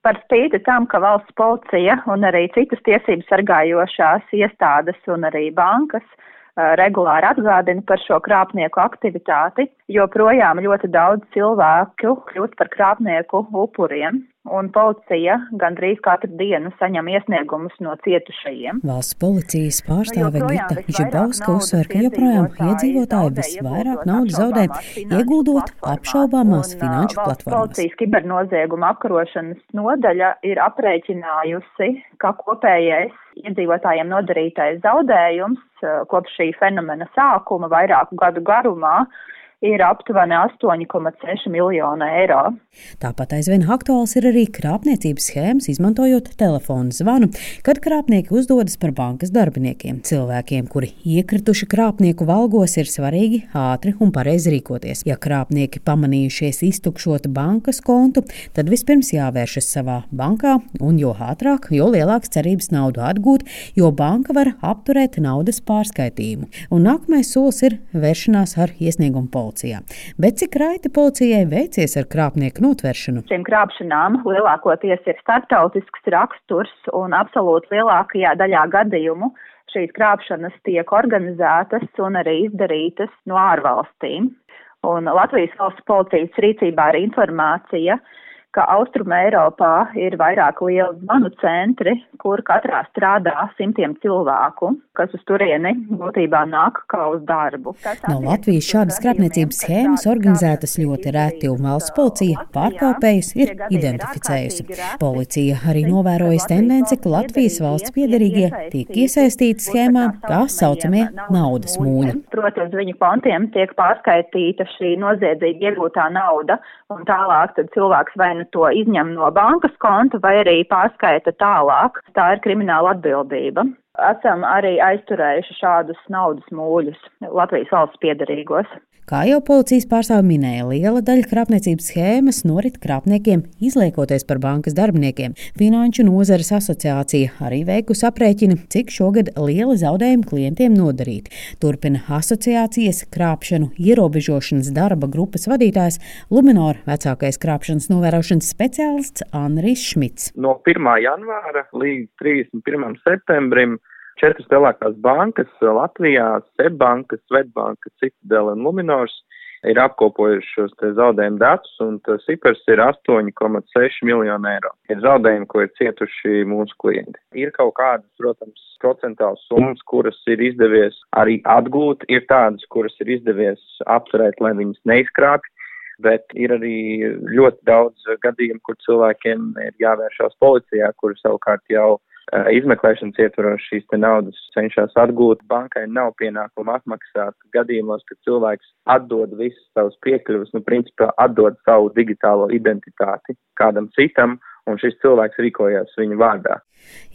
Par spīti tam, ka valsts policija un arī citas tiesības sargājošās iestādes un arī bankas regulāri atgādina par šo krāpnieku aktivitāti, joprojām ļoti daudz cilvēku kļūst par krāpnieku upuriem un policija gandrīz katru dienu saņem iesniegumus no cietušajiem. Valsts policijas pārstāve Gita Žibauska uzsver, ka joprojām iedzīvotāji visvairāk naudas zaudē, ieguldot apšaubāmās finanšu platformās. Policijas kibernozieguma apkarošanas nodaļa ir aprēķinājusi, ka kopējais iedzīvotājiem nodarītais zaudējums kopš šī fenomena sākuma vairāku gadu garumā ir aptuveni 8,6 miljonu eiro. Tāpat aizvien aktuāls ir arī krāpniecības schēmas, izmantojot telefonu zvanu, kad krāpnieki uzdodas par bankas darbiniekiem. Cilvēkiem, kuri iekrituši krāpnieku valgos, ir svarīgi ātri un pareizi rīkoties. Ja krāpnieki pamanījušies iztukšot bankas kontu, tad vispirms jāvēršas savā bankā, un jo ātrāk, jo lielāks cerības naudu atgūt, jo banka var apturēt naudas pārskaitījumu. Un nākamais solis ir vēršanās ar iesniegumu policijai policijā. Bet cik raiti policijai veicies ar krāpnieku notveršanu? Šīm krāpšanām lielākoties ir starptautisks raksturs un absolūti lielākajā daļā gadījumu šīs krāpšanas tiek organizētas un arī izdarītas no ārvalstīm. Un Latvijas valsts policijas rīcībā ir informācija, ka Austrum Eiropā ir vairāk lielu zvanu centri, kur katrā strādā simtiem cilvēku, kas uz turieni būtībā nāk kā uz darbu. No Latvijas šādas krāpniecības schēmas organizētas ļoti reti, un valsts policija pārkāpējus ir identificējusi. Policija arī novērojas tendenci, ka Latvijas valsts piedarīgie tiek iesaistīti schēmā tā saucamie naudas mūļi. Proti, uz viņu kontiem tiek pārskaitīta šī noziedzīgi iegūtā nauda, un tālāk cilvēks vai nu to izņem no bankas konta vai arī pārskaita tālāk. Tā ir krimināla atbildība. Esam arī aizturējuši šādus naudas mūļus Latvijas valsts piedarīgos. Kā jau policijas pārstāve minēja, liela daļa krāpniecības schēmas norit krāpniekiem, izliekoties par bankas darbiniekiem. Finanšu nozares asociācija arī veikusi aprēķinu, cik šogad liela zaudējuma klientiem nodarīti. Turpina asociācijas krāpšanu ierobežošanas darba grupas vadītājs Luminor vecākais krāpšanas novērošanas speciālists Anris Šmits. No 1. janvāra līdz 31. septembrim četras lielākās bankas Latvijā - Seibanka, Svetbanka, Citadela un Luminors ir apkopojuši šos zaudējumu datus, un tas cipars ir 8,6 miljonu eiro. Ir zaudējumi, ko ir cietuši mūsu klienti. Ir kaut kādas, protams, procentāls summas, kuras ir izdevies arī atgūt, ir tādas, kuras ir izdevies apturēt, lai viņas neizkrāpj. Bet ir arī ļoti daudz gadījumu, kur cilvēkiem ir jāvēršās policijā, kur savukārt jau Eh, izmeklēšanas ietvaros šīs naudas cenšas atgūt. Bankai nav pienākuma atmaksāt gadījumos, kad cilvēks atdod visas savus piekļuvus, nu, principā atdod savu digitālo identitāti kādam citam, un šis cilvēks rīkojās viņa vārdā.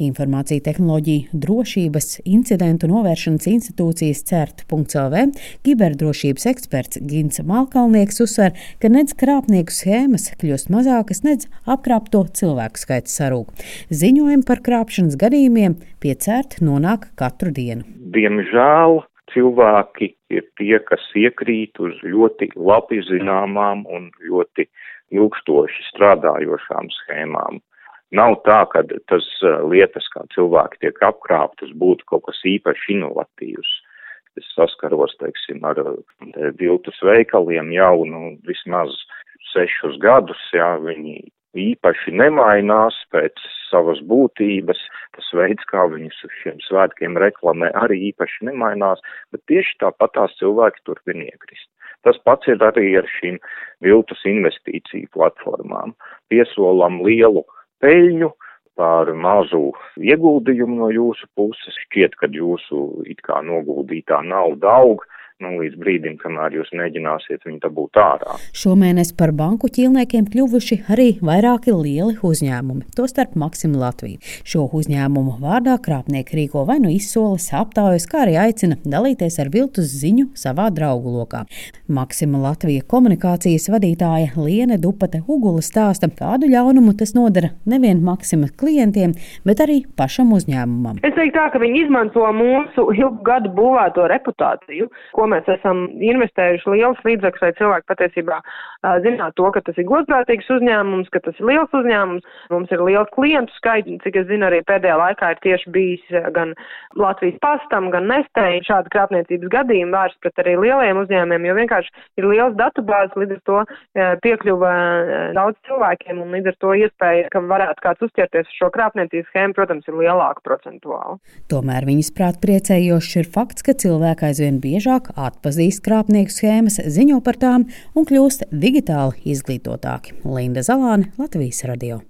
Informācija tehnoloģija drošības incidentu novēršanas institūcijas CERT.CLV kiberdrošības eksperts Gins Malkalnieks uzsver, ka nedz krāpnieku schēmas kļūst mazākas, nedz apkrāpto cilvēku skaits sarūk. Ziņojumi par krāpšanas gadījumiem pie CERT nonāk katru dienu. Diemžēl cilvēki ir tie, kas iekrīt uz ļoti labi zināmām un ļoti ilgstoši strādājošām schēmām. Nav tā, ka tas eh, lietas, kā cilvēki tiek apkrāptas, būtu kaut kas īpaši inovatīvs. Es saskaros, teiksim, ar eh, viltus veikaliem jau, nu, vismaz sešus gadus, jā, viņi īpaši nemainās pēc savas būtības, tas veids, kā viņus uz šiem svētkiem reklamē, arī īpaši nemainās, bet tieši tāpat tās cilvēki turpina iekrist. Tas pats ir arī ar šīm viltus investīciju platformām. Piesolam lielu peļņu par mazu ieguldījumu no jūsu puses. Šķiet, ka jūsu it kā noguldītā nauda aug, nu, līdz brīdim, kamēr jūs mēģināsiet viņu dabūt ārā. Šomēnes par banku ķīlniekiem kļuvuši arī vairāki lieli uzņēmumi, tostarp Maksima Latvija. Šo uzņēmumu vārdā krāpnieki rīko vai nu izsoles, aptaujas, kā arī aicina dalīties ar viltus ziņu savā draugu lokā. Maksima Latvija komunikācijas vadītāja Liene Dupate Ugula stāsta, kādu ļaunumu tas nodara nevien Maksima klientiem, bet arī pašam uzņēmumam. Es teiktu tā, ka viņi izmanto mūsu ilgu gadu būvēto reputāciju, ko ko mēs esam investējuši liels līdzekļus, lai cilvēki patiesībā zinātu to, ka tas ir godprātīgs uzņēmums, ka tas ir liels uzņēmums. Mums ir liels klientu skaits, cik es zinu, arī pēdējā laikā ir tieši bijis gan Latvijas pastam, gan nestēji šāda krāpniecības gadījuma vērsts pret arī lieliem uzņēmumiem, jo vienkārši ir liels datubāzes, līdz ar to piekļuva daudz cilvēkiem un līdz ar to iespēja, ka varētu kāds uzķerties uz šo krāpniecības schēmu, protams, ir lielāka procentuāli. Tomēr viņas prāt priecējošs ir fakts, ka cilvēki aizvien biežāk atpazīst krāpnieku schēmas, ziņo par tām un kļūst digitāli izglītotāki. Linda Zalāne, Latvijas radio.